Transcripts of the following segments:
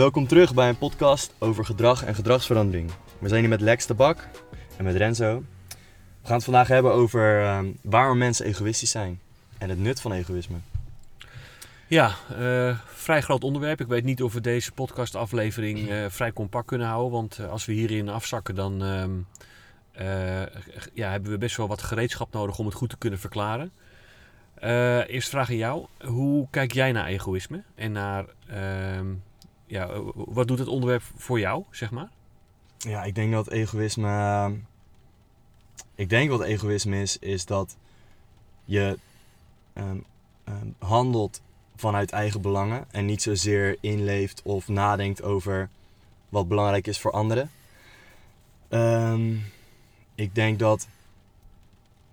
welkom terug bij een podcast over gedrag en gedragsverandering. We zijn hier met Lex de Bak en met Renzo. We gaan het vandaag hebben over ehm, waarom mensen egoïstisch zijn en het nut van egoïsme. Ja, eh, vrij groot onderwerp. Ik weet niet of we deze podcastaflevering eh vrij compact kunnen houden. Want eh, als we hierin afzakken, dan ehm, eh, ja, hebben we best wel wat gereedschap nodig om het goed te kunnen verklaren. Eerst vraag aan jou. Hoe kijk jij naar egoïsme? En naar, ehm, ja, eh, wat doet het onderwerp voor jou, zeg maar? Ja, ik denk dat egoïsme. Ik denk wat egoïsme is, is dat je ehm, ehm, handelt vanuit eigen belangen en niet zozeer inleeft of nadenkt over wat belangrijk is voor anderen. Ehm, ik denk dat.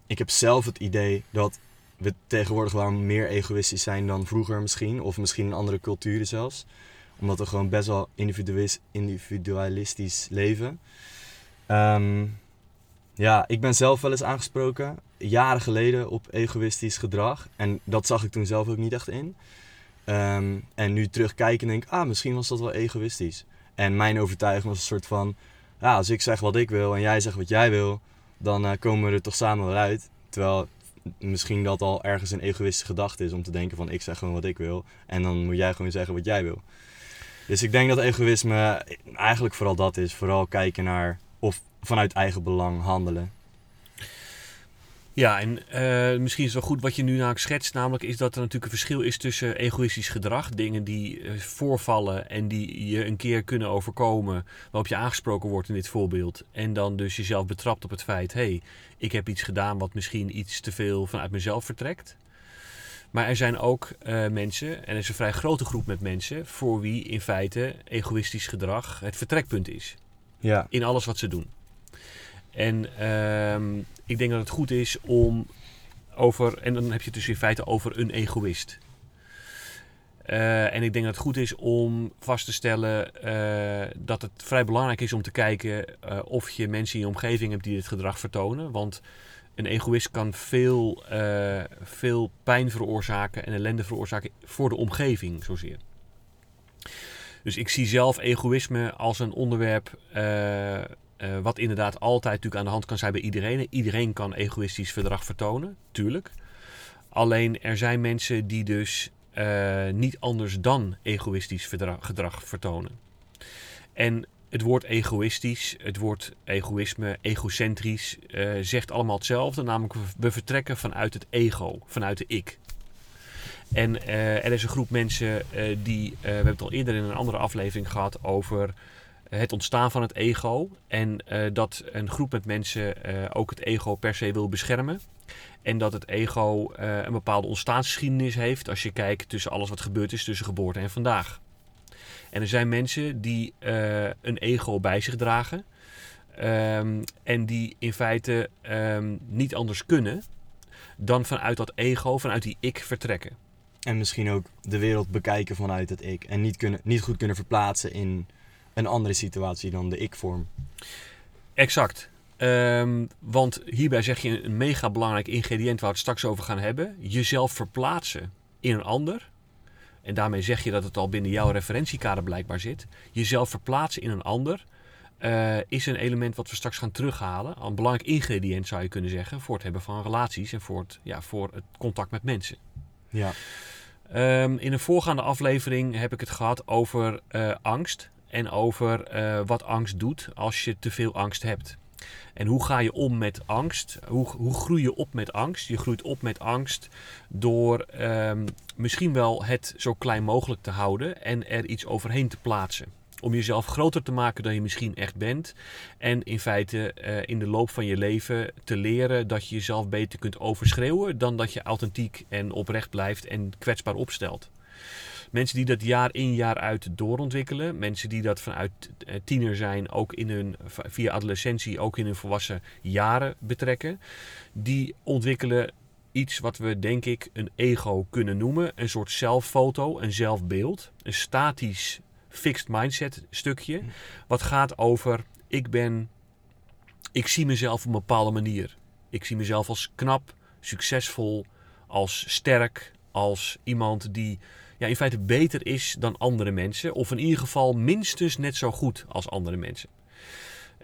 Ik heb zelf het idee dat we tegenwoordig wel meer egoïstisch zijn dan vroeger misschien, of misschien in andere culturen zelfs omdat we gewoon best wel individualistisch leven. Ehm, ja, ik ben zelf wel eens aangesproken, jaren geleden, op egoïstisch gedrag. En dat zag ik toen zelf ook niet echt in. Ehm, en nu terugkijken denk ik, ah, misschien was dat wel egoïstisch. En mijn overtuiging was een soort van, ja, als ik zeg wat ik wil en jij zegt wat jij wil, dan eh, komen we er toch samen wel uit. Terwijl misschien dat al ergens een egoïstische gedachte is om te denken van, ik zeg gewoon wat ik wil. En dan moet jij gewoon zeggen wat jij wil. Dus ik denk dat egoïsme eigenlijk vooral dat is. Vooral kijken naar of vanuit eigen belang handelen. Ja, en eh, misschien is het wel goed wat je nu namelijk schetst. Namelijk is dat er natuurlijk een verschil is tussen egoïstisch gedrag. Dingen die eh, voorvallen en die je een keer kunnen overkomen. Waarop je aangesproken wordt in dit voorbeeld. En dan dus jezelf betrapt op het feit. Hé, hey, ik heb iets gedaan wat misschien iets te veel vanuit mezelf vertrekt. Maar er zijn ook eh, mensen, en er is een vrij grote groep met mensen. Voor wie in feite egoïstisch gedrag het vertrekpunt is. Ja, In alles wat ze doen. En ehm, ik denk dat het goed is om over, en dan heb je het dus in feite over een egoïst. Eh, en ik denk dat het goed is om vast te stellen eh, dat het vrij belangrijk is om te kijken of je mensen in je omgeving hebt die dit gedrag vertonen. Want een egoïst kan veel, eh, veel pijn veroorzaken en ellende veroorzaken voor de omgeving zozeer. Dus ik zie zelf egoïsme als een onderwerp eh, eh, wat inderdaad altijd natuurlijk aan de hand kan zijn bij iedereen. Iedereen kan egoïstisch gedrag vertonen, tuurlijk. Alleen er zijn mensen die dus niet anders dan egoïstisch gedrag vertonen. En het woord egoïstisch, het woord egoïsme, egocentrisch, eh, zegt allemaal hetzelfde. Namelijk, we- vertrekken vanuit het ego, vanuit de ik. En eh, er is een groep mensen eh, die, we hebben het al eerder in een andere aflevering gehad over het ontstaan van het ego. En dat een groep met mensen ook het ego per se wil beschermen. En dat het ego een bepaalde ontstaansgeschiedenis heeft als je kijkt tussen alles wat gebeurd is tussen geboorte en vandaag. En er zijn mensen die eh, een ego bij zich dragen. ehm, en die in feite ehm, niet anders kunnen dan vanuit dat ego, vanuit die ik vertrekken. en misschien ook de wereld bekijken vanuit het ik. En niet, kunnen, niet goed kunnen verplaatsen in een andere situatie dan de ik-vorm. Exact. Ehm, want hierbij zeg je een mega belangrijk ingrediënt waar we het straks over gaan hebben. Jezelf verplaatsen in een ander. En daarmee zeg je dat het al binnen jouw referentiekader blijkbaar zit. Jezelf verplaatsen in een ander eh, is een element wat we straks gaan terughalen. Een belangrijk ingrediënt zou je kunnen zeggen voor het hebben van relaties en voor het, ja, voor het contact met mensen. Ja, Ehm, in een voorgaande aflevering heb ik het gehad over eh, angst. En over eh, wat angst doet als je te veel angst hebt. En hoe ga je om met angst? Hoe, hoe groei je op met angst? Je groeit op met angst door ehm, misschien wel het zo klein mogelijk te houden en er iets overheen te plaatsen. Om jezelf groter te maken dan je misschien echt bent. En in feite eh, in de loop van je leven te leren dat je jezelf beter kunt overschreeuwen dan dat je authentiek en oprecht blijft en kwetsbaar opstelt. Mensen die dat jaar in jaar uit doorontwikkelen. Mensen die dat vanuit eh, tiener zijn, ook in hun, via adolescentie, ook in hun volwassen jaren betrekken. Die ontwikkelen iets wat we denk ik een ego kunnen noemen. Een soort zelffoto, een zelfbeeld. Een statisch fixed mindset stukje. Wat gaat over ik ben, ik zie mezelf op een bepaalde manier. Ik zie mezelf als knap, succesvol, als sterk, als iemand die ja, in feite beter is dan andere mensen. Of in ieder geval minstens net zo goed als andere mensen.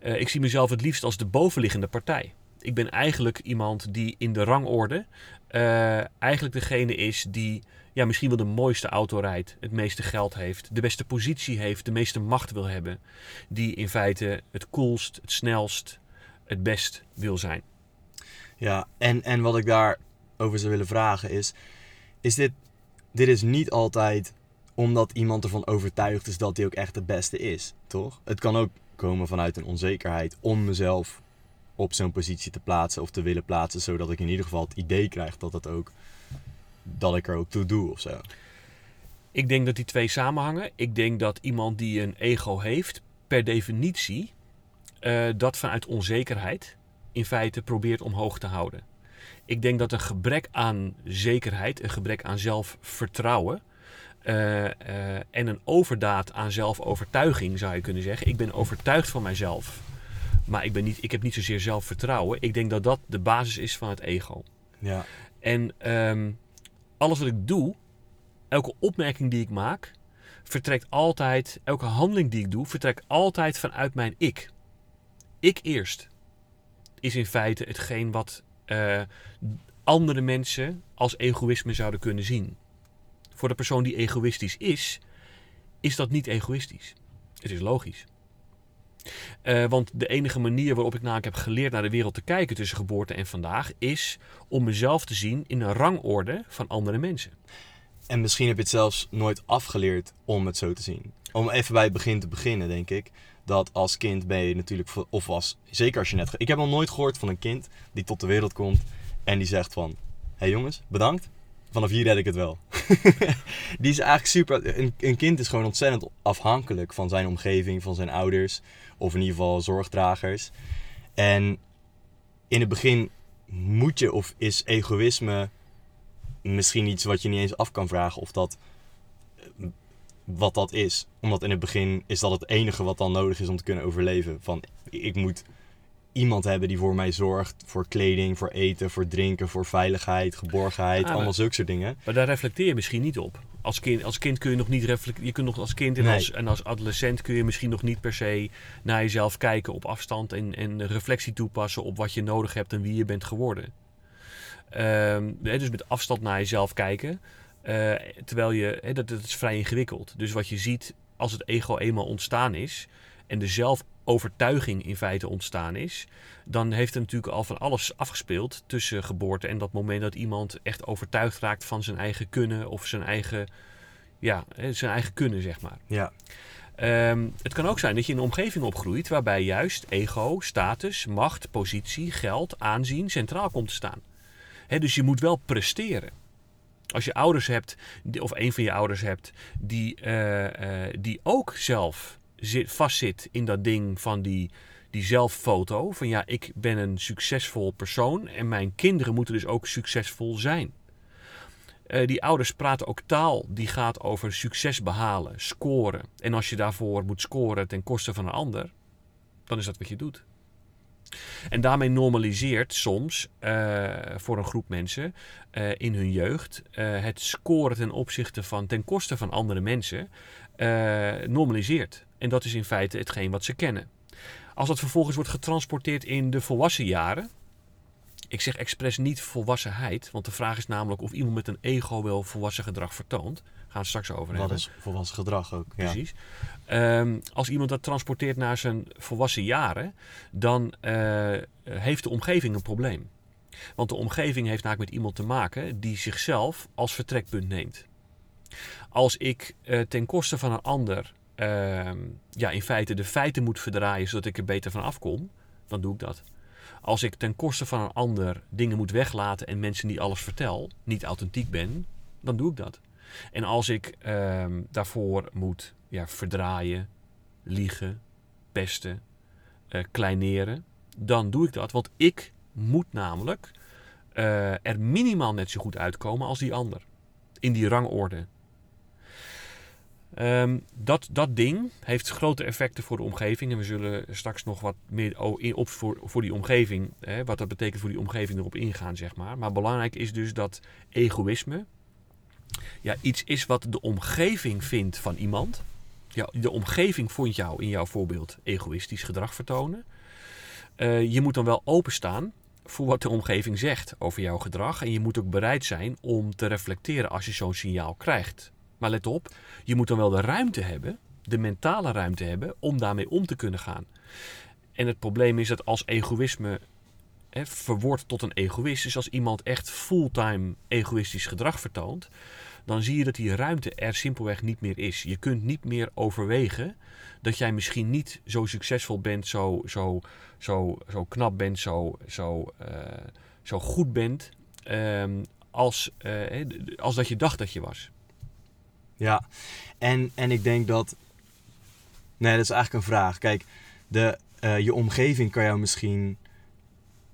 Eh, ik zie mezelf het liefst als de bovenliggende partij. Ik ben eigenlijk iemand die in de rangorde eh, eigenlijk degene is die ja, misschien wel de mooiste auto rijdt, het meeste geld heeft, de beste positie heeft, de meeste macht wil hebben. Die in feite het coolst, het snelst, het best wil zijn. Ja, en, en wat ik daarover zou willen vragen is: is dit, dit is niet altijd omdat iemand ervan overtuigd is dat hij ook echt het beste is, toch? Het kan ook komen vanuit een onzekerheid om mezelf op zo'n positie te plaatsen of te willen plaatsen, zodat ik in ieder geval het idee krijg dat het ook dat ik er ook toe doe of zo. Ik denk dat die twee samenhangen. Ik denk dat iemand die een ego heeft, per definitie, uh, dat vanuit onzekerheid in feite probeert omhoog te houden. Ik denk dat een gebrek aan zekerheid, een gebrek aan zelfvertrouwen uh, uh, en een overdaad aan zelfovertuiging zou je kunnen zeggen. Ik ben overtuigd van mijzelf, maar ik, ben niet, ik heb niet zozeer zelfvertrouwen. Ik denk dat dat de basis is van het ego. Ja. En um, alles wat ik doe, elke opmerking die ik maak, vertrekt altijd, elke handeling die ik doe, vertrekt altijd vanuit mijn ik. Ik eerst is in feite hetgeen wat uh, andere mensen als egoïsme zouden kunnen zien. Voor de persoon die egoïstisch is, is dat niet egoïstisch. Het is logisch. Uh, want de enige manier waarop ik namelijk heb geleerd naar de wereld te kijken tussen geboorte en vandaag, is om mezelf te zien in een rangorde van andere mensen. En misschien heb je het zelfs nooit afgeleerd om het zo te zien. Om even bij het begin te beginnen, denk ik. Dat als kind ben je natuurlijk, of was, zeker als je net. Ik heb nog nooit gehoord van een kind die tot de wereld komt en die zegt van: Hé hey jongens, bedankt. Vanaf hier red ik het wel. die is eigenlijk super. Een, een kind is gewoon ontzettend afhankelijk van zijn omgeving, van zijn ouders. Of in ieder geval zorgdragers. En in het begin moet je of is egoïsme misschien iets wat je niet eens af kan vragen of dat eh, wat dat is. Omdat in het begin is dat het enige wat dan nodig is om te kunnen overleven. Van ik moet iemand hebben die voor mij zorgt. Voor kleding, voor eten, voor drinken, voor veiligheid, geborgenheid. Ah, allemaal zulke soort dingen. Maar daar reflecteer je misschien niet op. Als kind, als kind kun je nog niet reflecteren. Je kunt nog als kind en, als, en als adolescent kun je misschien nog niet per se naar jezelf kijken op afstand. En, en reflectie toepassen op wat je nodig hebt en wie je bent geworden. Um, dus met afstand naar jezelf kijken. Uh, terwijl je, dat, dat is vrij ingewikkeld. Dus wat je ziet als het ego eenmaal ontstaan is en de zelfovertuiging in feite ontstaan is, dan heeft er natuurlijk al van alles afgespeeld tussen geboorte en dat moment dat iemand echt overtuigd raakt van zijn eigen kunnen of zijn eigen, ja, zijn eigen kunnen, zeg maar. Ja. Um, het kan ook zijn dat je in een omgeving opgroeit waarbij juist ego, status, macht, positie, geld, aanzien centraal komt te staan. He, dus je moet wel presteren. Als je ouders hebt, of een van je ouders hebt, die, uh, uh, die ook zelf zit, vastzit in dat ding van die, die zelffoto. Van ja, ik ben een succesvol persoon en mijn kinderen moeten dus ook succesvol zijn. Uh, die ouders praten ook taal die gaat over succes behalen, scoren. En als je daarvoor moet scoren ten koste van een ander, dan is dat wat je doet. En daarmee normaliseert soms uh, voor een groep mensen uh, in hun jeugd het scoren ten opzichte van ten koste van andere mensen normaliseert. En dat is in feite hetgeen wat ze kennen. Als dat vervolgens wordt getransporteerd in de volwassen jaren. Ik zeg expres niet volwassenheid, want de vraag is namelijk of iemand met een ego wel volwassen gedrag vertoont. Gaan we straks over hebben. Dat is volwassen gedrag ook. Precies. Um, als iemand dat transporteert naar zijn volwassen jaren, dan uh, heeft de omgeving een probleem. Want de omgeving heeft namelijk met iemand te maken die zichzelf als vertrekpunt neemt. Als ik uh, ten koste van een ander uh, ja, in feite de feiten moet verdraaien zodat ik er beter van afkom, dan doe ik dat. Als ik ten koste van een ander dingen moet weglaten en mensen niet alles vertel, niet authentiek ben, dan doe ik dat. En als ik uh, daarvoor moet ja, verdraaien, liegen, pesten, uh, kleineren, dan doe ik dat. Want ik moet namelijk uh, er minimaal net zo goed uitkomen als die ander. In die rangorde. Um, dat, dat ding heeft grote effecten voor de omgeving. En we zullen straks nog wat meer op voor, voor die omgeving, hè, wat dat betekent voor die omgeving erop ingaan, zeg maar. Maar belangrijk is dus dat egoïsme ja, iets is wat de omgeving vindt van iemand. Ja, de omgeving vond jou in jouw voorbeeld egoïstisch gedrag vertonen. Eh, je moet dan wel openstaan voor wat de omgeving zegt over jouw gedrag. En je moet ook bereid zijn om te reflecteren als je zo'n signaal krijgt. Maar let op, je moet dan wel de ruimte hebben, de mentale ruimte hebben, om daarmee om te kunnen gaan. En het probleem is dat als egoïsme hè, tot een egoïst, dus als iemand echt fulltime egoïstisch gedrag vertoont, dan zie je dat die ruimte er simpelweg niet meer is. Je kunt niet meer overwegen dat jij misschien niet zo succesvol bent, zo, zo, zo, zo knap bent, zo, zo, uh, zo goed bent, um, als, uh, als dat je dacht dat je was. Ja, en, en ik denk dat. Nee, dat is eigenlijk een vraag. Kijk, de, uh, je omgeving kan jou misschien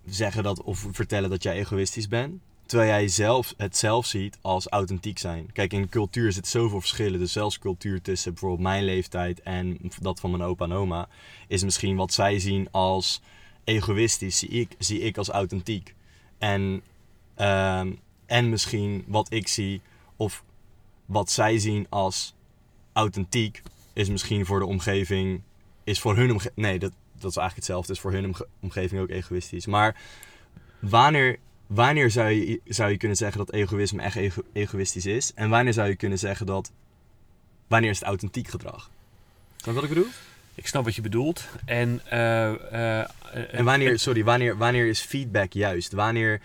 zeggen dat, of vertellen dat jij egoïstisch bent. Terwijl jij zelf het zelf ziet als authentiek zijn. Kijk, in cultuur zit zoveel verschillen. Dus zelfs cultuur tussen bijvoorbeeld mijn leeftijd en dat van mijn opa en oma. Is misschien wat zij zien als egoïstisch, zie ik, zie ik als authentiek. En, um, en misschien wat ik zie, of wat zij zien als authentiek, is misschien voor de omgeving, is voor hun omgeving. Nee, dat, dat is eigenlijk hetzelfde. Is voor hun omgeving ook egoïstisch. Maar wanneer wanneer zou je, zou je kunnen zeggen dat egoïsme echt ego egoïstisch is? En wanneer zou je kunnen zeggen dat. Wanneer is het authentiek gedrag? Snap je wat ik bedoel? Ik snap wat je bedoelt. En, uh, uh, en wanneer, sorry, wanneer, wanneer is feedback juist? Wanneer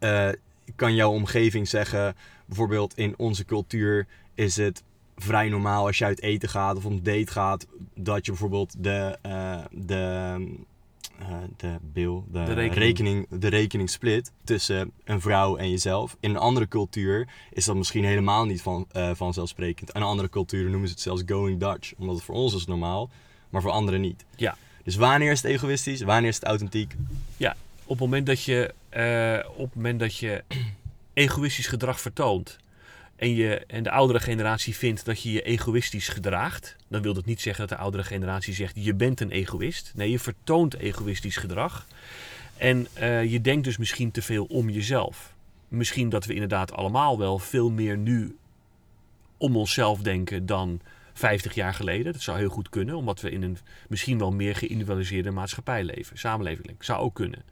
uh, kan jouw omgeving zeggen, bijvoorbeeld in onze cultuur is het vrij normaal als je uit eten gaat of een date gaat, dat je bijvoorbeeld de, de uh, de bill, de, De rekening. rekening. de rekening split tussen een vrouw en jezelf. In een andere cultuur is dat misschien helemaal niet van, eh, vanzelfsprekend. In andere culturen noemen ze het zelfs going Dutch, omdat het voor ons is normaal, maar voor anderen niet. Ja. Dus wanneer is het egoïstisch? Wanneer is het authentiek? Ja, op het moment dat je, op het moment dat je egoïstisch gedrag vertoont en, je, en de oudere generatie vindt dat je je egoïstisch gedraagt, dan wil dat niet zeggen dat de oudere generatie zegt je bent een egoïst. Nee, je vertoont egoïstisch gedrag. En uh, je denkt dus misschien te veel om jezelf. Misschien dat we inderdaad allemaal wel veel meer nu om onszelf denken dan 50 jaar geleden. Dat zou heel goed kunnen, omdat we in een misschien wel meer geïndividualiseerde maatschappij leven, samenleving. Zou ook kunnen.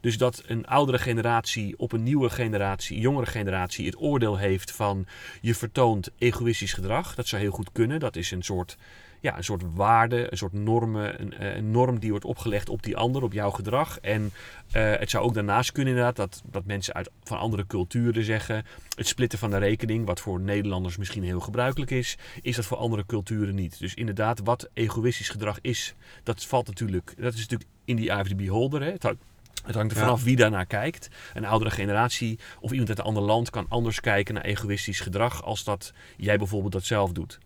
Dus dat een oudere generatie op een nieuwe generatie, jongere generatie, het oordeel heeft van je vertoont egoïstisch gedrag. Dat zou heel goed kunnen. Dat is een soort, ja, een soort waarde, een soort normen, een, eh, een norm die wordt opgelegd op die ander, op jouw gedrag. En uh, het zou ook daarnaast kunnen inderdaad dat, dat mensen uit, van andere culturen zeggen, het splitten van de rekening, wat voor Nederlanders misschien heel gebruikelijk is, is dat voor andere culturen niet. Dus inderdaad, wat egoïstisch gedrag is, dat valt natuurlijk, dat is natuurlijk in die the beholder. Hè. Het hangt er vanaf ja. wie daarnaar kijkt. Een oudere generatie of iemand uit een ander land kan anders kijken naar egoïstisch gedrag als dat jij bijvoorbeeld dat zelf doet.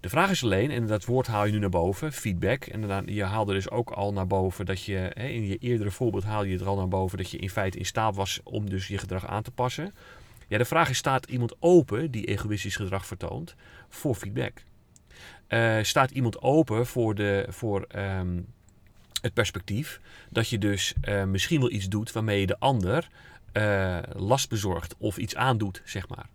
De vraag is alleen, en dat woord haal je nu naar boven, feedback. En je haalde dus ook al naar boven dat je, hè, in je eerdere voorbeeld haalde je er al naar boven dat je in feite in staat was om dus je gedrag aan te passen. Ja, de vraag is, staat iemand open die egoïstisch gedrag vertoont voor feedback? Uh, staat iemand open voor, de, voor um, het perspectief dat je dus uh, misschien wel iets doet waarmee je de ander uh, last bezorgt of iets aandoet, zeg maar.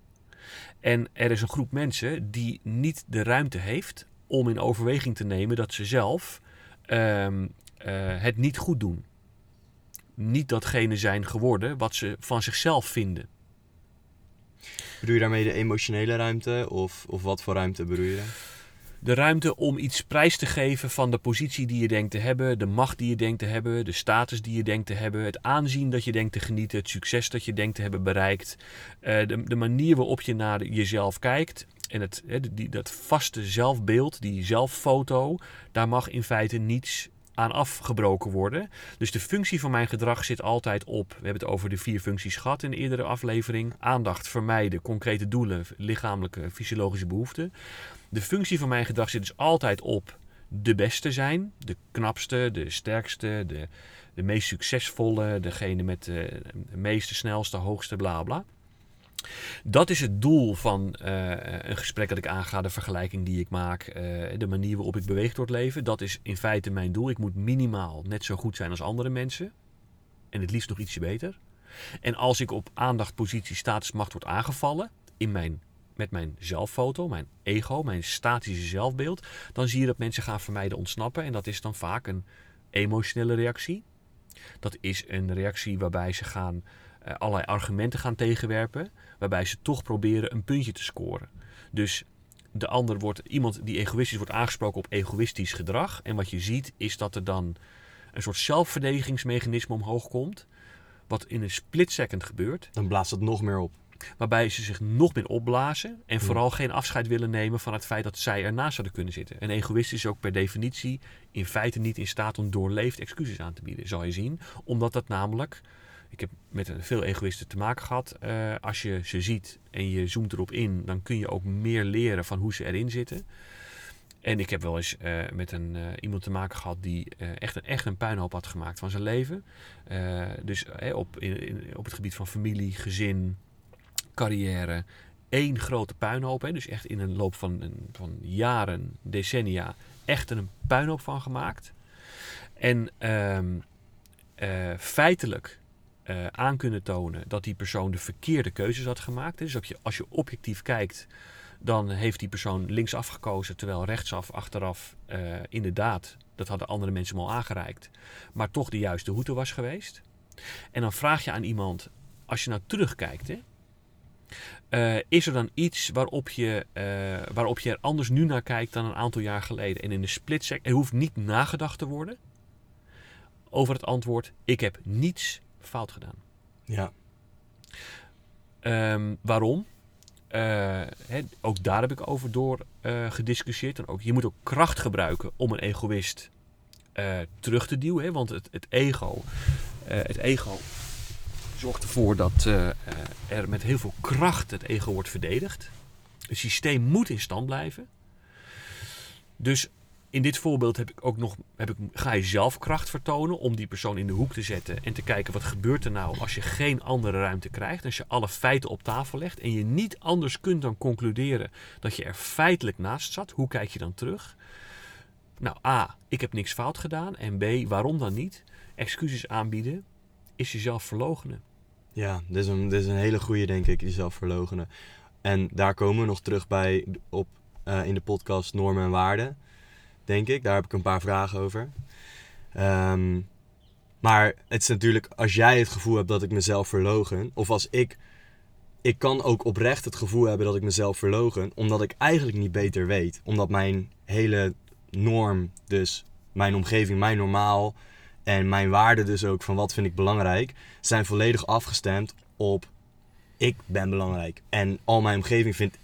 En er is een groep mensen die niet de ruimte heeft om in overweging te nemen dat ze zelf uh, het niet goed doen. Niet datgene zijn geworden wat ze van zichzelf vinden. Bedoel je daarmee de emotionele ruimte of, of wat voor ruimte bedoel je? De ruimte om iets prijs te geven van de positie die je denkt te hebben, de macht die je denkt te hebben, de status die je denkt te hebben, het aanzien dat je denkt te genieten, het succes dat je denkt te hebben bereikt, uh, de, de, manier waarop je naar jezelf kijkt en het, die, dat vaste zelfbeeld, die zelffoto, daar mag in feite niets aan afgebroken worden. Dus de functie van mijn gedrag zit altijd op. We hebben het over de vier functies gehad in de eerdere aflevering: aandacht, vermijden, concrete doelen, lichamelijke, fysiologische behoeften. De functie van mijn gedrag zit dus altijd op de beste zijn, de knapste, de sterkste, de, de meest succesvolle, degene met de, de meeste, snelste, hoogste, bla bla. Dat is het doel van uh, een gesprek dat ik aanga, de vergelijking die ik maak, uh, de manier waarop ik beweeg door het leven. Dat is in feite mijn doel. Ik moet minimaal net zo goed zijn als andere mensen. En het liefst nog ietsje beter. En als ik op aandacht, positie, status, macht word aangevallen, in mijn, met mijn zelffoto, mijn ego, mijn statische zelfbeeld, dan zie je dat mensen gaan vermijden ontsnappen. En dat is dan vaak een emotionele reactie. Dat is een reactie waarbij ze gaan uh, allerlei argumenten gaan tegenwerpen, waarbij ze toch proberen een puntje te scoren. Dus de ander wordt, iemand die egoïstisch wordt aangesproken op egoïstisch gedrag. En wat je ziet is dat er dan een soort zelfverdedigingsmechanisme omhoog komt. Wat in een split second gebeurt. Dan blaast het nog meer op. Waarbij ze zich nog meer opblazen. En vooral geen afscheid willen nemen van het feit dat zij ernaast zouden kunnen zitten. Een egoïst is ook per definitie in feite niet in staat om doorleefd excuses aan te bieden. Zal je zien. Omdat dat namelijk ik heb met veel egoïsten te maken gehad. Uh, als je ze ziet en je zoomt erop in, dan kun je ook meer leren van hoe ze erin zitten. En ik heb wel eens uh, met een, uh, iemand te maken gehad die echt, een, echt een puinhoop had gemaakt van zijn leven. dus op, in, in, op het gebied van familie, gezin, carrière. één grote puinhoop. Hè, dus echt in een loop van, van jaren, decennia, echt een puinhoop van gemaakt. En ehm, feitelijk uh, aan kunnen tonen dat die persoon de verkeerde keuzes had gemaakt. Dus als je, als je objectief kijkt, dan heeft die persoon linksaf gekozen, terwijl rechtsaf achteraf uh, inderdaad, dat hadden andere mensen hem al aangereikt, maar toch de juiste route was geweest. En dan vraag je aan iemand, als je nou terugkijkt, hè, uh, is er dan iets waarop je, waarop je er anders nu naar kijkt dan een aantal jaar geleden? En in de split er hoeft niet nagedacht te worden over het antwoord: ik heb niets fout gedaan. Ja. Um, waarom? Uh, ook daar heb ik over door gediscussieerd. En ook, je moet ook kracht gebruiken om een egoïst terug te duwen. Hè? Want het, het ego, het ego zorgt ervoor dat er met heel veel kracht het ego wordt verdedigd. Het systeem moet in stand blijven. Dus in dit voorbeeld heb ik ook nog, heb ik, ga je zelf kracht vertonen om die persoon in de hoek te zetten en te kijken wat gebeurt er nou als je geen andere ruimte krijgt. Als je alle feiten op tafel legt en je niet anders kunt dan concluderen dat je er feitelijk naast zat. Hoe kijk je dan terug? Nou, A, ik heb niks fout gedaan. En B, waarom dan niet? Excuses aanbieden is jezelf verlogenen. Ja, dit is een, dit is een hele goede, denk ik, jezelf verlogenen. En daar komen we nog terug bij op, uh, in de podcast Normen en Waarden denk ik. Daar heb ik een paar vragen over. Ehm, maar het is natuurlijk, als jij het gevoel hebt dat ik mezelf verlogen, of als ik, ik kan ook oprecht het gevoel hebben dat ik mezelf verlogen, omdat ik eigenlijk niet beter weet. Omdat mijn hele norm, dus mijn omgeving, mijn normaal en mijn waarden dus ook van wat vind ik belangrijk, zijn volledig afgestemd op ik ben belangrijk. En al mijn omgeving vindt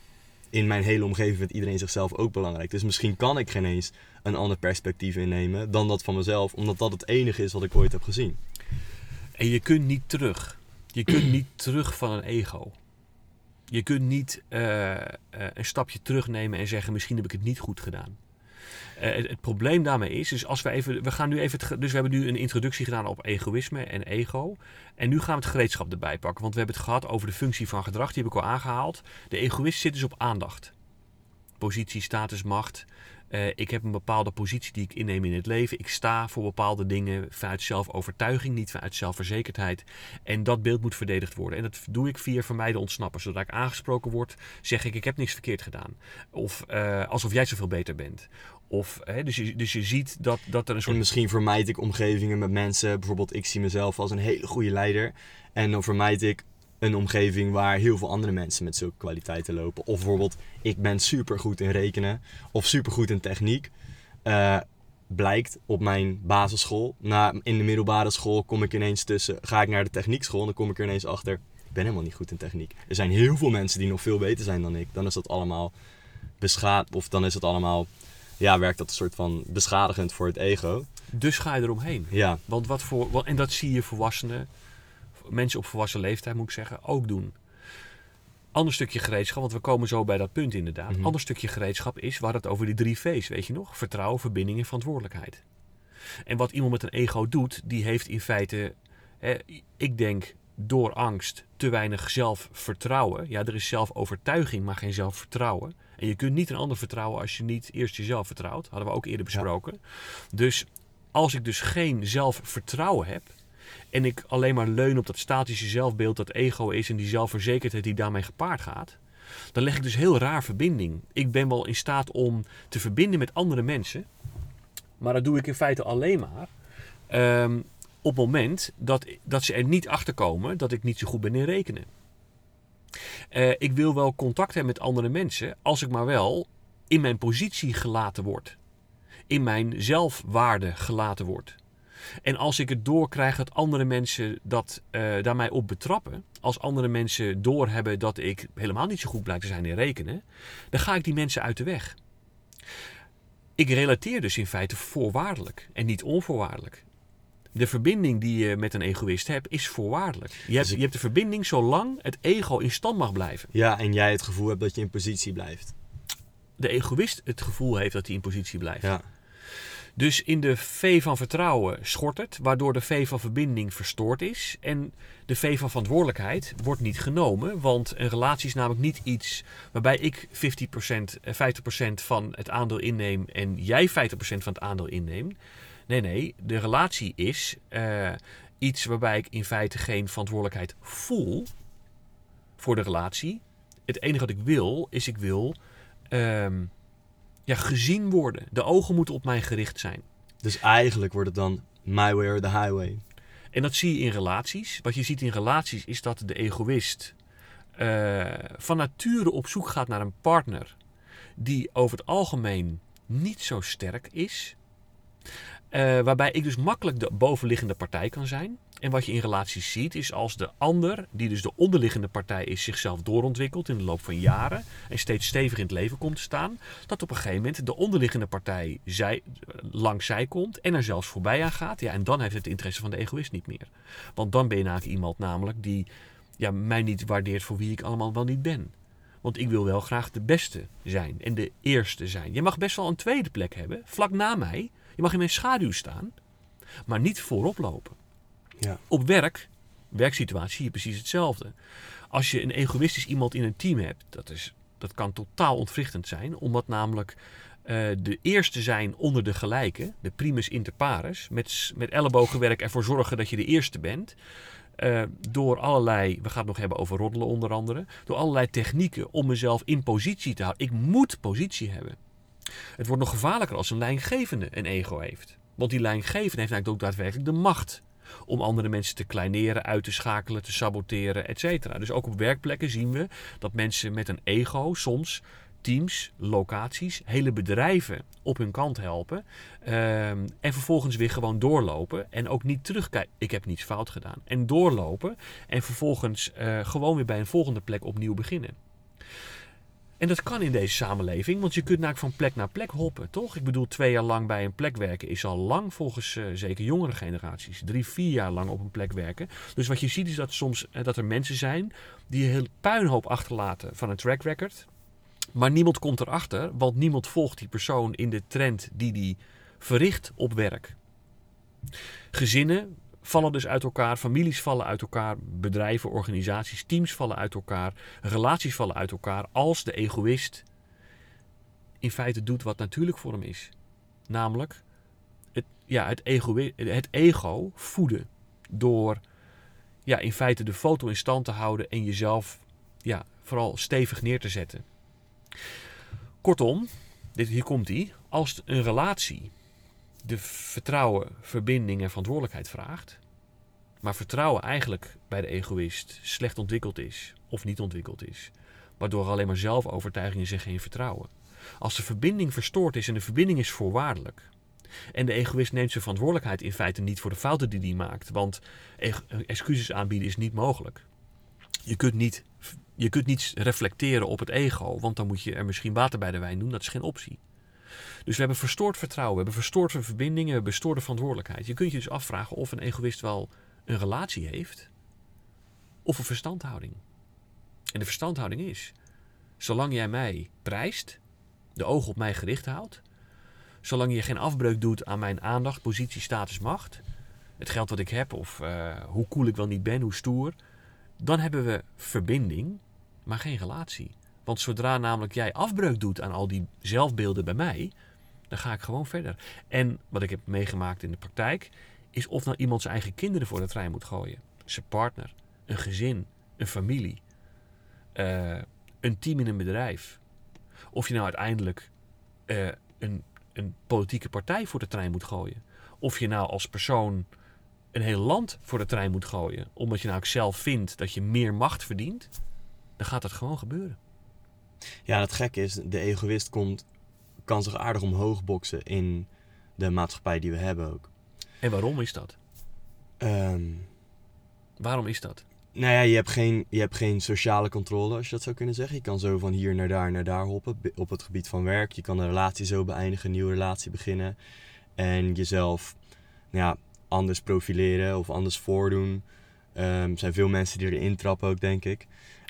in mijn hele omgeving vindt iedereen zichzelf ook belangrijk. Dus misschien kan ik geen eens een ander perspectief innemen dan dat van mezelf, omdat dat het enige is wat ik ooit heb gezien. En je kunt niet terug. Je kunt niet terug van een ego. Je kunt niet uh, uh, een stapje terugnemen en zeggen: misschien heb ik het niet goed gedaan. Uh, het, probleem daarmee is, dus als we even, we gaan nu even, dus we hebben nu een introductie gedaan op egoïsme en ego. En nu gaan we het gereedschap erbij pakken, want we hebben het gehad over de functie van gedrag, die heb ik al aangehaald. De egoïst zit dus op aandacht. Positie, status, macht. Uh, ik heb een bepaalde positie die ik inneem in het leven. Ik sta voor bepaalde dingen vanuit zelfovertuiging, niet vanuit zelfverzekerdheid. En dat beeld moet verdedigd worden. En dat doe ik via vermijden ontsnappen. Zodra ik aangesproken word, zeg ik: Ik heb niks verkeerd gedaan. Of uh, alsof jij zoveel beter bent. Of, hè, dus, je, dus je ziet dat, dat er een soort. En misschien vermijd ik omgevingen met mensen. Bijvoorbeeld, ik zie mezelf als een hele goede leider. En dan vermijd ik een omgeving waar heel veel andere mensen met zulke kwaliteiten lopen. Of bijvoorbeeld, ik ben super goed in rekenen of super goed in techniek. Uh, blijkt op mijn basisschool. Na, in de middelbare school kom ik ineens tussen. Ga ik naar de techniekschool en dan kom ik er ineens achter. Ik ben helemaal niet goed in techniek. Er zijn heel veel mensen die nog veel beter zijn dan ik. Dan is dat allemaal beschaad. Of dan is het allemaal. Ja, werkt dat een soort van beschadigend voor het ego. Dus ga je eromheen. Ja. Want wat voor. En dat zie je volwassenen mensen op volwassen leeftijd, moet ik zeggen, ook doen. Ander stukje gereedschap, want we komen zo bij dat punt inderdaad. Mm Ander stukje gereedschap is, waar het over die drie V's, weet je nog? Vertrouwen, verbinding en verantwoordelijkheid. En wat iemand met een ego doet, die heeft in feite, hè, ik denk, door angst te weinig zelfvertrouwen. Ja, er is zelfovertuiging, maar geen zelfvertrouwen. En je kunt niet een ander vertrouwen als je niet eerst jezelf vertrouwt. Hadden we ook eerder besproken. Dus als ik dus geen zelfvertrouwen heb, en ik alleen maar leun op dat statische zelfbeeld, dat ego is en die zelfverzekerdheid die daarmee gepaard gaat, dan leg ik dus heel raar verbinding. Ik ben wel in staat om te verbinden met andere mensen. Maar dat doe ik in feite alleen maar ehm, op het moment dat, dat ze er niet achter komen dat ik niet zo goed ben in rekenen. Eh, ik wil wel contact hebben met andere mensen als ik maar wel in mijn positie gelaten word. In mijn zelfwaarde gelaten word. En als ik het doorkrijg dat andere mensen dat, uh, daar mij op betrappen, als andere mensen doorhebben dat ik helemaal niet zo goed blijkt te zijn in rekenen, dan ga ik die mensen uit de weg. Ik relateer dus in feite voorwaardelijk en niet onvoorwaardelijk. De verbinding die je met een egoïst hebt, is voorwaardelijk. Je hebt, Dus ik- je hebt de verbinding zolang het ego in stand mag blijven. Ja, en jij het gevoel hebt dat je in positie blijft. De egoïst het gevoel heeft dat hij in positie blijft. Ja, Dus in de V van vertrouwen schort het, waardoor de V van verbinding verstoord is. En de V van verantwoordelijkheid wordt niet genomen, want een relatie is namelijk niet iets waarbij ik 50%, eh, 50% van het aandeel inneem en jij 50% van het aandeel inneemt. Nee, nee, de relatie is eh, iets waarbij ik in feite geen verantwoordelijkheid voel voor de relatie. Het enige wat ik wil, is ik wil ehm, ja, gezien worden. De ogen moeten op mij gericht zijn. dus eigenlijk wordt het dan my way or the highway. En dat zie je in relaties. Wat je ziet in relaties is dat de egoïst eh, van nature op zoek gaat naar een partner die over het algemeen niet zo sterk is. Eh, waarbij ik dus makkelijk de bovenliggende partij kan zijn. En wat je in relaties ziet is als de ander, die dus de onderliggende partij is, zichzelf doorontwikkelt in de loop van jaren en steeds stevig in het leven komt te staan, dat op een gegeven moment de onderliggende partij zij, langs zij komt en er zelfs voorbij aan gaat. Ja, en dan heeft het interesse van de egoïst niet meer. Want dan ben je namelijk iemand namelijk die ja, mij niet waardeert voor wie ik allemaal wel niet ben. Want ik wil wel graag de beste zijn en de eerste zijn. Je mag best wel een tweede plek hebben, vlak na mij. Je mag in mijn schaduw staan, maar niet voorop lopen. Ja. Op werk, werksituatie, zie je precies hetzelfde. Als je een egoïstisch iemand in een team hebt, dat, is, dat kan totaal ontwrichtend zijn, omdat namelijk eh, de eerste zijn onder de gelijken, de primus inter pares, met, met ellebogenwerk ervoor zorgen dat je de eerste bent. eh, door allerlei, we gaan het nog hebben over roddelen onder andere, door allerlei technieken om mezelf in positie te houden. Ik moet positie hebben. Het wordt nog gevaarlijker als een lijngevende een ego heeft. Want die lijngevende heeft eigenlijk ook daadwerkelijk de macht om andere mensen te kleineren, uit te schakelen, te saboteren, etc. Dus ook op werkplekken zien we dat mensen met een ego soms teams, locaties, hele bedrijven op hun kant helpen. ehm, en vervolgens weer gewoon doorlopen en ook niet terugkijken. Ik heb niets fout gedaan. En doorlopen en vervolgens eh, gewoon weer bij een volgende plek opnieuw beginnen. En dat kan in deze samenleving, want je kunt namelijk van plek naar plek hoppen, toch? Ik bedoel, twee jaar lang bij een plek werken is al lang volgens eh, zeker jongere generaties. Drie, vier jaar lang op een plek werken. Dus wat je ziet is dat soms eh, dat er mensen zijn die een heel puinhoop achterlaten van een track record. Maar niemand komt erachter, want niemand volgt die persoon in de trend die die verricht op werk. Gezinnen vallen dus uit elkaar, families vallen uit elkaar, bedrijven, organisaties, teams vallen uit elkaar, relaties vallen uit elkaar als de egoïst in feite doet wat natuurlijk voor hem is. Namelijk het, ja, het, egoï- het ego voeden door ja, in feite de foto in stand te houden en jezelf ja, vooral stevig neer te zetten. Kortom, dit, hier komt hij. Als een relatie de vertrouwen, verbinding en verantwoordelijkheid vraagt, maar vertrouwen eigenlijk bij de egoïst slecht ontwikkeld is of niet ontwikkeld is, waardoor alleen maar zelfovertuiging is en geen vertrouwen. Als de verbinding verstoord is en de verbinding is voorwaardelijk, en de egoïst neemt zijn verantwoordelijkheid in feite niet voor de fouten die hij maakt, want excuses aanbieden is niet mogelijk. Je kunt niet, je kunt niet reflecteren op het ego, want dan moet je er misschien water bij de wijn doen, dat is geen optie. Dus we hebben verstoord vertrouwen, we hebben verstoorde verbindingen, we hebben verstoorde verantwoordelijkheid. Je kunt je dus afvragen of een egoïst wel een relatie heeft of een verstandhouding. En de verstandhouding is, zolang jij mij prijst, de ogen op mij gericht houdt, zolang je geen afbreuk doet aan mijn aandacht, positie, status, macht, het geld wat ik heb of eh, hoe cool ik wel niet ben, hoe stoer, dan hebben we verbinding, maar geen relatie. Want zodra namelijk jij afbreuk doet aan al die zelfbeelden bij mij, dan ga ik gewoon verder. En wat ik heb meegemaakt in de praktijk, is of nou iemand zijn eigen kinderen voor de trein moet gooien. Zijn partner, een gezin, een familie. Eh, een team in een bedrijf. Of je nou uiteindelijk eh, een, een politieke partij voor de trein moet gooien. Of je nou als persoon een heel land voor de trein moet gooien. Omdat je nou ook zelf vindt dat je meer macht verdient. Dan gaat dat gewoon gebeuren. Ja, het gekke is, de egoïst komt, kan zich aardig omhoog boksen in de maatschappij die we hebben ook. En waarom is dat? Ehm, Waarom is dat? nou ja, je hebt, geen, je hebt geen sociale controle, als je dat zou kunnen zeggen. Je kan zo van hier naar daar naar daar hoppen op het gebied van werk. Je kan een relatie zo beëindigen, een nieuwe relatie beginnen. En jezelf nou ja, anders profileren of anders voordoen. Ehm, er zijn veel mensen die erin trappen ook, denk ik.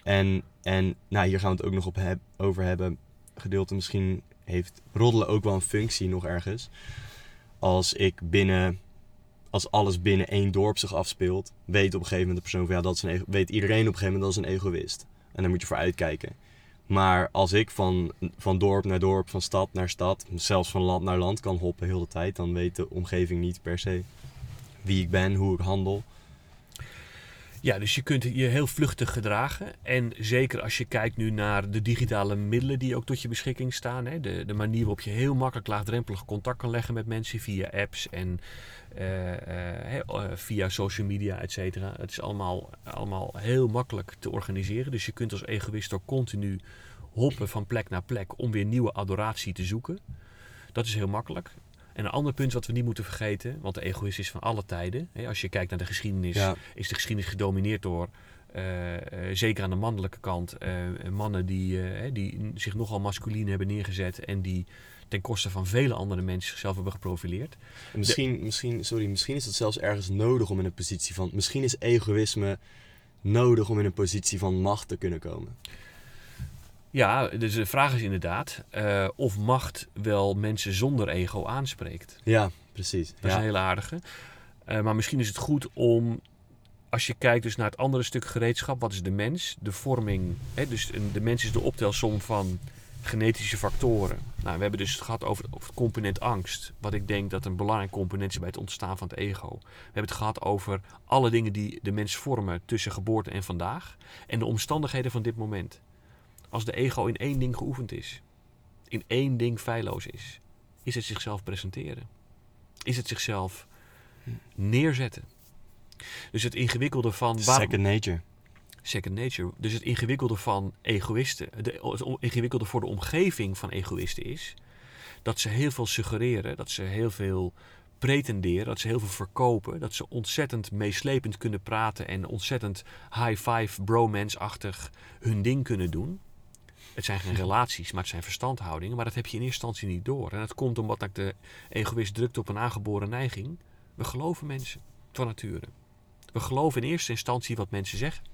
En, en nou, hier gaan we het ook nog op over hebben. Gedeelte misschien heeft roddelen ook wel een functie nog ergens. Als ik binnen als alles binnen één dorp zich afspeelt, weet op een gegeven moment de persoon van ja, dat is een weet iedereen op een gegeven moment dat is een egoïst. En daar moet je voor uitkijken. Maar als ik van, van dorp naar dorp, van stad naar stad, zelfs van land naar land kan hoppen heel de tijd, dan weet de omgeving niet per se wie ik ben, hoe ik handel. Ja, dus je kunt je heel vluchtig gedragen. En zeker als je kijkt nu naar de digitale middelen die ook tot je beschikking staan. Hè? De, de manier waarop je heel makkelijk laagdrempelig contact kan leggen met mensen via apps en eh, eh, via social media, et cetera. Het is allemaal, allemaal heel makkelijk te organiseren. Dus je kunt als egoïst ook continu hoppen van plek naar plek om weer nieuwe adoratie te zoeken. Dat is heel makkelijk. En een ander punt wat we niet moeten vergeten, want de egoïst is van alle tijden. Hè? Als je kijkt naar de geschiedenis, Ja, is de geschiedenis gedomineerd door, eh, eh, zeker aan de mannelijke kant, eh, mannen die, die zich nogal masculien hebben neergezet en die ten koste van vele andere mensen zichzelf hebben geprofileerd. en misschien, misschien, sorry, misschien is het zelfs ergens nodig om in een positie van, misschien is egoïsme nodig om in een positie van macht te kunnen komen. Ja, dus de vraag is inderdaad eh, of macht wel mensen zonder ego aanspreekt. Ja, precies. Dat is Ja. een hele aardige. Eh, maar misschien is het goed om, als je kijkt dus naar het andere stuk gereedschap, wat is de mens? De vorming, hè, dus een- de mens is de optelsom van genetische factoren. Nou, we hebben dus het gehad over, over het component angst, wat ik denk dat een belangrijk component is bij het ontstaan van het ego. We hebben het gehad over alle dingen die de mens vormen tussen geboorte en vandaag en de omstandigheden van dit moment. Als de ego in één ding geoefend is, in één ding feilloos is, is het zichzelf presenteren. Is het zichzelf neerzetten. Dus het ingewikkelde van... Second nature. Second nature. Dus het ingewikkelde van egoïsten, de, het ingewikkelde voor de omgeving van egoïsten is dat ze heel veel suggereren, dat ze heel veel pretenderen, dat ze heel veel verkopen, dat ze ontzettend meeslepend kunnen praten en ontzettend high five bromance-achtig hun ding kunnen doen. Het zijn geen relaties, maar het zijn verstandhoudingen. Maar dat heb je in eerste instantie niet door. En dat komt omdat dat de egoïst drukt op een aangeboren neiging. We geloven mensen van nature. We geloven in eerste instantie wat mensen zeggen.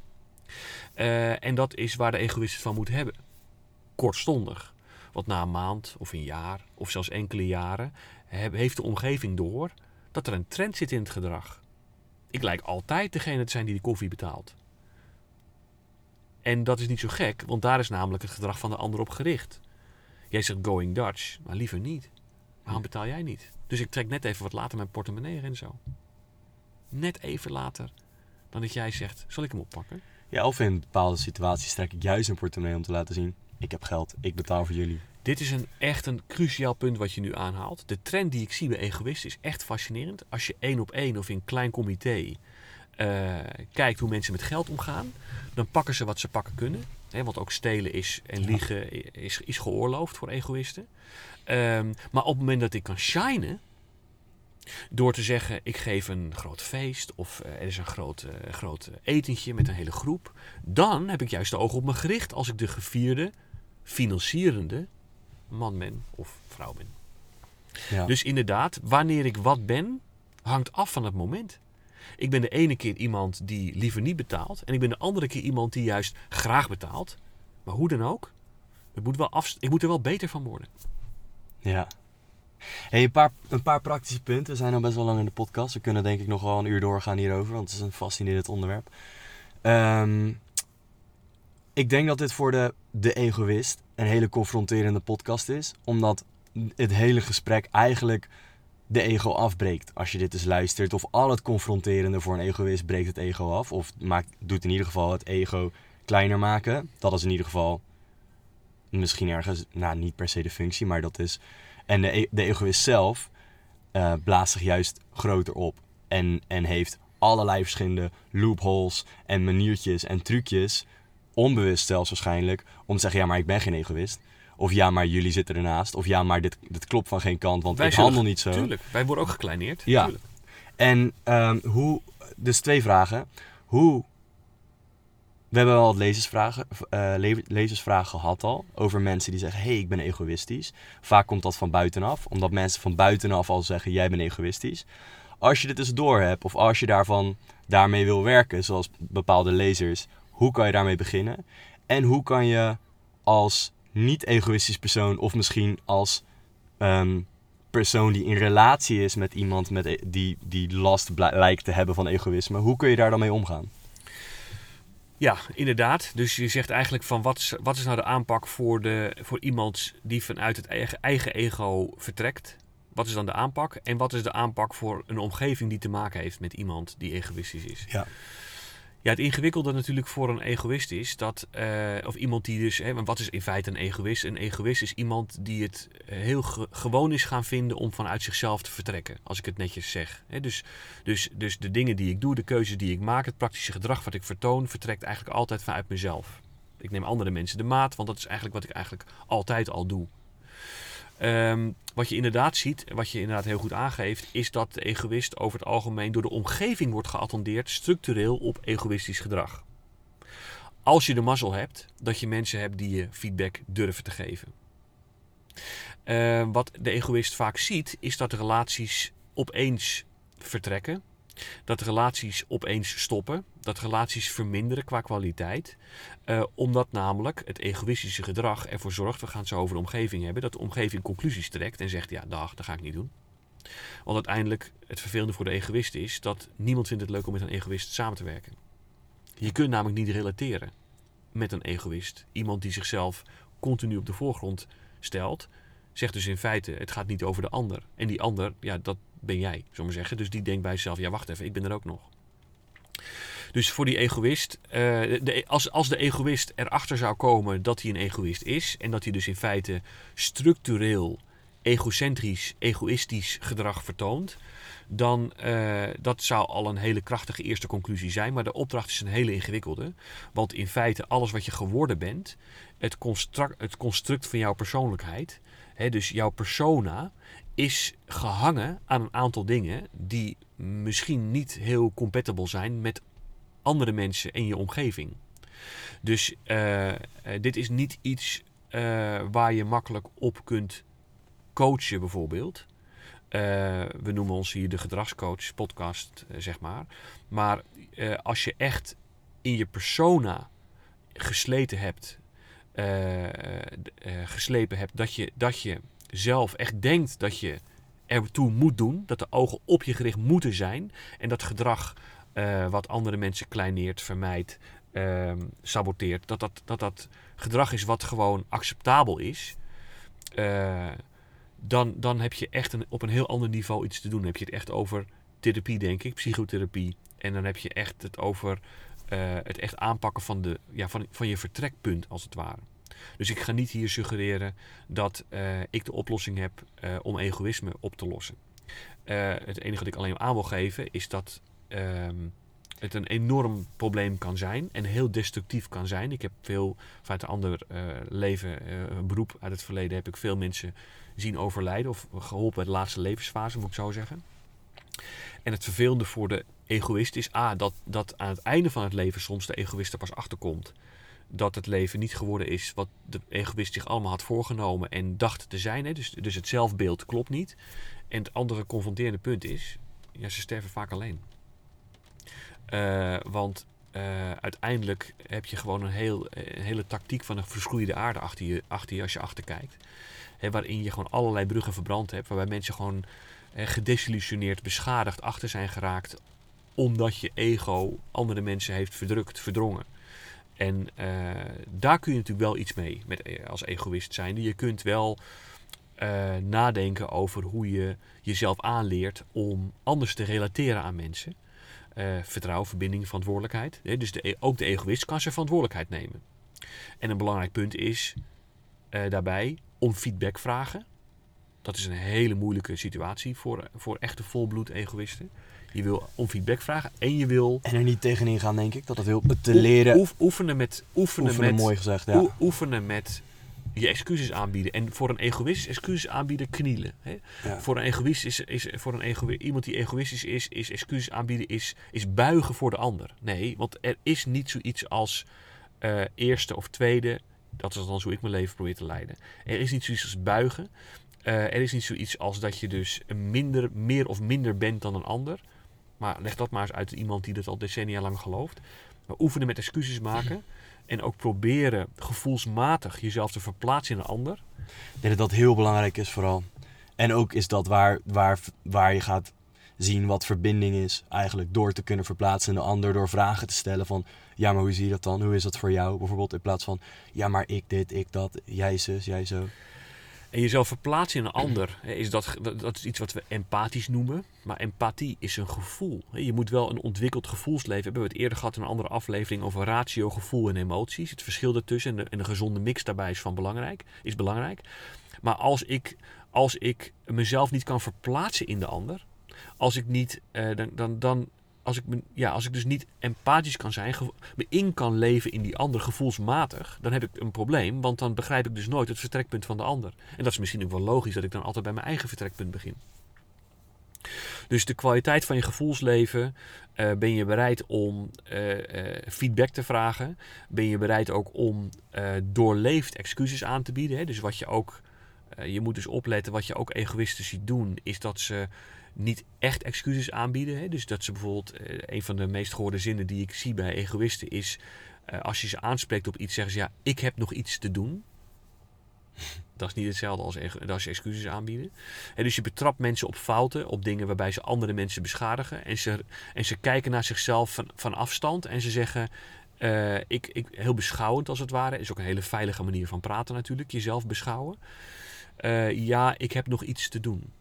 Eh, en dat is waar de egoïst van moet hebben. Kortstondig. Want na een maand of een jaar of zelfs enkele jaren heeft de omgeving door dat er een trend zit in het gedrag. Ik lijk altijd degene te zijn die de koffie betaalt. En dat is niet zo gek, want daar is namelijk het gedrag van de ander op gericht. Jij zegt going Dutch, maar liever niet. Waarom betaal jij niet? Dus ik trek net even wat later mijn portemonnee en zo. Net even later dan dat jij zegt, zal ik hem oppakken? Ja, of in bepaalde situaties trek ik juist een portemonnee om te laten zien. Ik heb geld, ik betaal voor jullie. Dit is een, echt een cruciaal punt wat je nu aanhaalt. De trend die ik zie bij egoïsten is echt fascinerend. Als je één op één of in een klein comité eh, kijkt hoe mensen met geld omgaan, dan pakken ze wat ze pakken kunnen. Hè, want ook stelen is en liegen is, is geoorloofd voor egoïsten. Ehm, maar op het moment dat ik kan shinen, door te zeggen ik geef een groot feest of eh, er is een groot, eh, groot etentje met een hele groep, dan heb ik juist de ogen op me gericht als ik de gevierde, financierende man ben of vrouw ben. Ja. Dus inderdaad, wanneer ik wat ben, hangt af van het moment. Ik ben de ene keer iemand die liever niet betaalt. En ik ben de andere keer iemand die juist graag betaalt. Maar hoe dan ook, wel af, ik moet er wel beter van worden. Ja. Een, paar, een paar praktische punten. We zijn al best wel lang in de podcast. We kunnen denk ik nog wel een uur doorgaan hierover, want het is een fascinerend onderwerp. Ehm, ik denk dat dit voor de, de egoïst een hele confronterende podcast is. Omdat het hele gesprek eigenlijk de ego afbreekt. Als je dit dus luistert. Of al het confronterende voor een egoïst breekt het ego af. Of maakt, doet in ieder geval het ego kleiner maken. Dat is in ieder geval misschien ergens, nou niet per se de functie, maar dat is. En de, e- egoïst zelf eh, blaast zich juist groter op. En, en heeft allerlei verschillende loopholes en maniertjes en trucjes, onbewust zelfs waarschijnlijk, om te zeggen: ja, maar ik ben geen egoïst. Of ja, maar jullie zitten ernaast. Of ja, maar dit, dit klopt van geen kant, want Wij ik handel niet zo. Tuurlijk, wij worden ook gekleineerd. Ja. Tuurlijk. En ehm, hoe, dus twee vragen. Hoe, we hebben wel wat lezersvragen, eh, le- lezersvragen gehad al, over mensen die zeggen, hé, hey, ik ben egoïstisch. Vaak komt dat van buitenaf, omdat mensen van buitenaf al zeggen, jij bent egoïstisch. Als je dit dus door hebt, of als je daarvan, daarmee wil werken, zoals bepaalde lezers, hoe kan je daarmee beginnen? En hoe kan je als niet-egoïstisch persoon, of misschien als ehm, persoon die in relatie is met iemand met e- die, die last lijkt te hebben van egoïsme, hoe kun je daar dan mee omgaan? Ja, inderdaad. Dus je zegt eigenlijk van wat is, wat is nou de aanpak voor, de, voor iemand die vanuit het eigen, eigen ego vertrekt? Wat is dan de aanpak? En wat is de aanpak voor een omgeving die te maken heeft met iemand die egoïstisch is? Ja. Ja, het ingewikkelde natuurlijk voor een egoïst is dat, eh, of iemand die dus, hè, wat is in feite een egoïst? Een egoïst is iemand die het eh, heel ge- gewoon is gaan vinden om vanuit zichzelf te vertrekken, als ik het netjes zeg. Hè, dus, dus, dus de dingen die ik doe, de keuzes die ik maak, het praktische gedrag wat ik vertoon, vertrekt eigenlijk altijd vanuit mezelf. Ik neem andere mensen de maat, want dat is eigenlijk wat ik eigenlijk altijd al doe. Ehm, wat je inderdaad ziet, wat je inderdaad heel goed aangeeft, is dat de egoïst over het algemeen door de omgeving wordt geattendeerd structureel op egoïstisch gedrag. Als je de mazzel hebt dat je mensen hebt die je feedback durven te geven. Eh, wat de egoïst vaak ziet, is dat de relaties opeens vertrekken. Dat relaties opeens stoppen. Dat relaties verminderen qua kwaliteit. Eh, omdat namelijk het egoïstische gedrag ervoor zorgt, we gaan het zo over de omgeving hebben, dat de omgeving conclusies trekt en zegt, ja dag, dat ga ik niet doen. Want uiteindelijk, het vervelende voor de egoïst is dat niemand vindt het leuk om met een egoïst samen te werken. Je kunt namelijk niet relateren met een egoïst. Iemand die zichzelf continu op de voorgrond stelt, zegt dus in feite, het gaat niet over de ander. En die ander, ja, dat ben jij, zullen we zeggen. Dus die denkt bij zichzelf, ja wacht even, ik ben er ook nog. Dus voor die egoïst, eh, de, als, als de egoïst erachter zou komen dat hij een egoïst is en dat hij dus in feite structureel egocentrisch, egoïstisch gedrag vertoont, dan uh, dat zou al een hele krachtige eerste conclusie zijn. Maar de opdracht is een hele ingewikkelde. Want in feite alles wat je geworden bent, het construct, het construct van jouw persoonlijkheid, hè, dus jouw persona, is gehangen aan een aantal dingen die misschien niet heel compatible zijn met andere mensen en je omgeving. Dus uh, uh, dit is niet iets waar je makkelijk op kunt coachen, bijvoorbeeld. Uh, we noemen ons hier de gedragscoach podcast, uh, zeg maar. Maar uh, als je echt in je persona gesleten hebt, geslepen hebt, dat je, dat je zelf echt denkt dat je ertoe moet doen, dat de ogen op je gericht moeten zijn en dat gedrag wat andere mensen kleineert, vermijdt, saboteert, dat dat, dat dat gedrag is wat gewoon acceptabel is dan, dan heb je echt op een heel ander niveau iets te doen. Dan heb je het echt over therapie, denk ik, psychotherapie. En dan heb je echt het over uh, het echt aanpakken van, de, ja, van, van je vertrekpunt, als het ware. Dus ik ga niet hier suggereren dat uh, ik de oplossing heb uh, om egoïsme op te lossen. het enige wat ik alleen aan wil geven is dat um, het een enorm probleem kan zijn en heel destructief kan zijn. Ik heb veel vanuit een ander leven, een beroep uit het verleden, heb ik veel mensen zien overlijden of geholpen bij de laatste levensfase, moet ik zo zeggen. En het vervelende voor de egoïst is A, dat, dat aan het einde van het leven soms de egoïst er pas achterkomt dat het leven niet geworden is wat de egoïst zich allemaal had voorgenomen en dacht te zijn. Hè? Dus, dus het zelfbeeld klopt niet. En het andere confronterende punt is, ja, ze sterven vaak alleen. Uh, want uh, uiteindelijk heb je gewoon een, heel, een hele tactiek van een verschroeide aarde achter je, achter je als je achterkijkt. Hè, waarin je gewoon allerlei bruggen verbrand hebt. Waarbij mensen gewoon eh, gedesillusioneerd, beschadigd achter zijn geraakt. Omdat je ego andere mensen heeft verdrukt, verdrongen. En uh, daar kun je natuurlijk wel iets mee met, als egoïst zijn. Je kunt wel uh, nadenken over hoe je jezelf aanleert om anders te relateren aan mensen. Uh, vertrouwen, verbinding, verantwoordelijkheid. Dus de, ook de egoïst kan zijn verantwoordelijkheid nemen. En een belangrijk punt is eh, daarbij om feedback vragen. Dat is een hele moeilijke situatie voor, voor echte volbloed egoïsten. Je wil om feedback vragen en je wil En er niet tegenin gaan, denk ik. Dat het heel te leren. oef- oefenen met oefenen, Oefenen, met mooi gezegd, ja. oe- oefenen met je excuses aanbieden. En voor een egoïst excuses aanbieden knielen. Hè? Ja. Voor een egoïst is, is voor een egoï- iemand die egoïstisch is, is excuses aanbieden is, is buigen voor de ander. Nee, want er is niet zoiets als eh, eerste of tweede. Dat is dan hoe ik mijn leven probeer te leiden. Er is niet zoiets als buigen. Eh, er is niet zoiets als dat je dus minder, meer of minder bent dan een ander. Maar leg dat maar eens uit iemand die dat al decennia lang gelooft. Maar oefenen met excuses maken. En ook proberen gevoelsmatig jezelf te verplaatsen in een ander. Ik denk dat dat heel belangrijk is vooral. En ook is dat waar, waar, waar je gaat zien wat verbinding is. Eigenlijk door te kunnen verplaatsen in de ander. Door vragen te stellen van... Ja, maar hoe zie je dat dan? Hoe is dat voor jou? Bijvoorbeeld in plaats van... Ja, maar ik dit, ik dat. Jij zus, jij zo. En jezelf verplaatsen in een ander, hè, is dat, dat, is iets wat we empathisch noemen. Maar empathie is een gevoel. Je moet wel een ontwikkeld gevoelsleven hebben. We hebben het eerder gehad in een andere aflevering over ratio, gevoel en emoties. Het verschil daartussen en de, en de gezonde mix daarbij is, van belangrijk, is belangrijk. Maar als ik, als ik mezelf niet kan verplaatsen in de ander, als ik niet, eh, dan, dan, dan als ik, ja, als ik dus niet empathisch kan zijn, me in kan leven in die ander gevoelsmatig, dan heb ik een probleem, want dan begrijp ik dus nooit het vertrekpunt van de ander. En dat is misschien ook wel logisch dat ik dan altijd bij mijn eigen vertrekpunt begin. Dus de kwaliteit van je gevoelsleven, eh, ben je bereid om eh, eh, feedback te vragen? Ben je bereid ook om doorleefd excuses aan te bieden? Hè? Dus wat je ook, je moet dus opletten, wat je ook egoïsten ziet doen, is dat ze niet echt excuses aanbieden. Hè? Dus dat ze bijvoorbeeld, eh, een van de meest gehoorde zinnen die ik zie bij egoïsten is, eh, als je ze aanspreekt op iets, zeggen ze ja, ik heb nog iets te doen. Dat is niet hetzelfde als, als excuses aanbieden. En dus je betrapt mensen op fouten, op dingen waarbij ze andere mensen beschadigen. En ze, en ze kijken naar zichzelf van, van afstand en ze zeggen, eh, ik, ik, heel beschouwend als het ware, is ook een hele veilige manier van praten natuurlijk, jezelf beschouwen. Ja, ik heb nog iets te doen.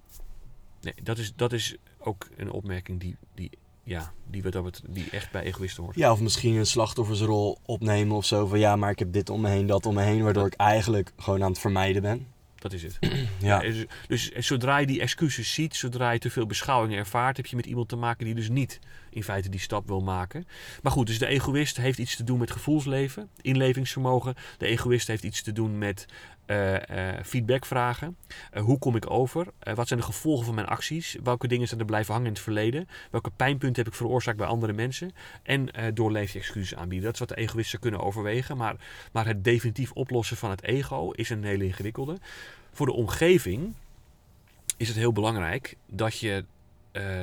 Nee, dat is, dat is ook een opmerking die, die, ja, die, dat betreft- die echt bij egoïsten hoort. Ja, of misschien een slachtoffersrol opnemen of zo. Van ja, maar ik heb dit om me heen, dat om me heen. Waardoor ik eigenlijk gewoon aan het vermijden ben. Dat is het. Ja, Dus, dus zodra je die excuses ziet, zodra je te veel beschouwing ervaart, heb je met iemand te maken die dus niet in feite die stap wil maken. Maar goed, dus de egoïst heeft iets te doen met gevoelsleven, inlevingsvermogen. De egoïst heeft iets te doen met eh, eh, feedback vragen. Eh, hoe kom ik over? Wat zijn de gevolgen van mijn acties? Welke dingen zijn er blijven hangen in het verleden? Welke pijnpunten heb ik veroorzaakt bij andere mensen? En doorleef je excuses aanbieden. Dat is wat de egoïst zou kunnen overwegen. Maar, maar het definitief oplossen van het ego is een hele ingewikkelde. Voor de omgeving is het heel belangrijk dat je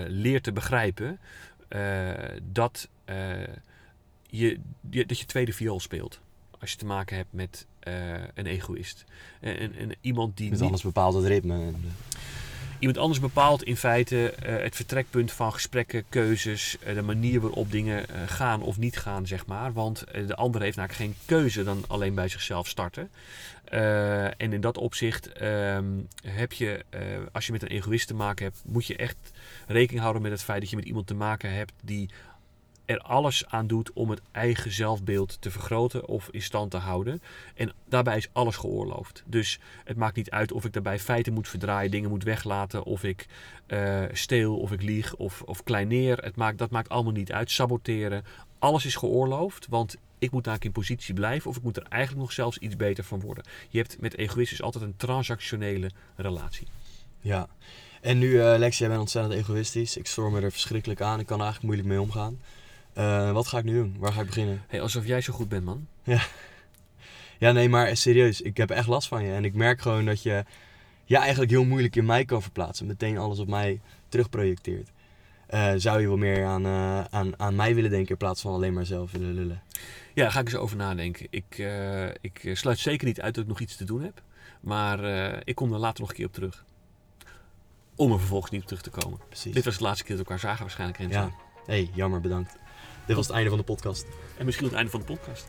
leert te begrijpen dat, eh, je, je- dat je tweede viool speelt. Als je te maken hebt met eh, een egoïst. En, en, en iemand die met niet, anders bepaalt het ritme. Iemand anders bepaalt in feite eh, het vertrekpunt van gesprekken, keuzes, eh, de manier waarop dingen eh, gaan of niet gaan, zeg maar. Want de ander heeft namelijk geen keuze dan alleen bij zichzelf starten. En in dat opzicht ehm, heb je, als je met een egoïst te maken hebt, moet je echt rekening houden met het feit dat je met iemand te maken hebt die er alles aan doet om het eigen zelfbeeld te vergroten of in stand te houden. En daarbij is alles geoorloofd. Dus het maakt niet uit of ik daarbij feiten moet verdraaien, dingen moet weglaten, of ik eh, steel, of ik lieg, of, of kleineer. Het maakt, dat maakt allemaal niet uit. Saboteren, alles is geoorloofd, want ik moet eigenlijk in positie blijven of ik moet er eigenlijk nog zelfs iets beter van worden. Je hebt met egoïstisch altijd een transactionele relatie. ja. En nu, eh Lex, jij bent ontzettend egoïstisch. Ik stoor me er verschrikkelijk aan. Ik kan er eigenlijk moeilijk mee omgaan. Eh, wat ga ik nu doen? Waar ga ik beginnen? Hey, alsof jij zo goed bent, man. Ja, nee, maar serieus. Ik heb echt last van je. En ik merk gewoon dat je ja, eigenlijk heel moeilijk in mij kan verplaatsen. Meteen alles op mij terugprojecteert. Eh, zou je wel meer aan, eh, aan, aan mij willen denken in plaats van alleen maar zelf willen lullen? Ja, daar ga ik eens over nadenken. Ik, ik sluit zeker niet uit dat ik nog iets te doen heb. Maar ik kom er later nog een keer op terug. Om er vervolgens niet op terug te komen. Precies. Dit was de laatste keer dat we elkaar zagen waarschijnlijk. Ja. hey, jammer, bedankt. Dit was het einde van de podcast. En misschien het einde van de podcast.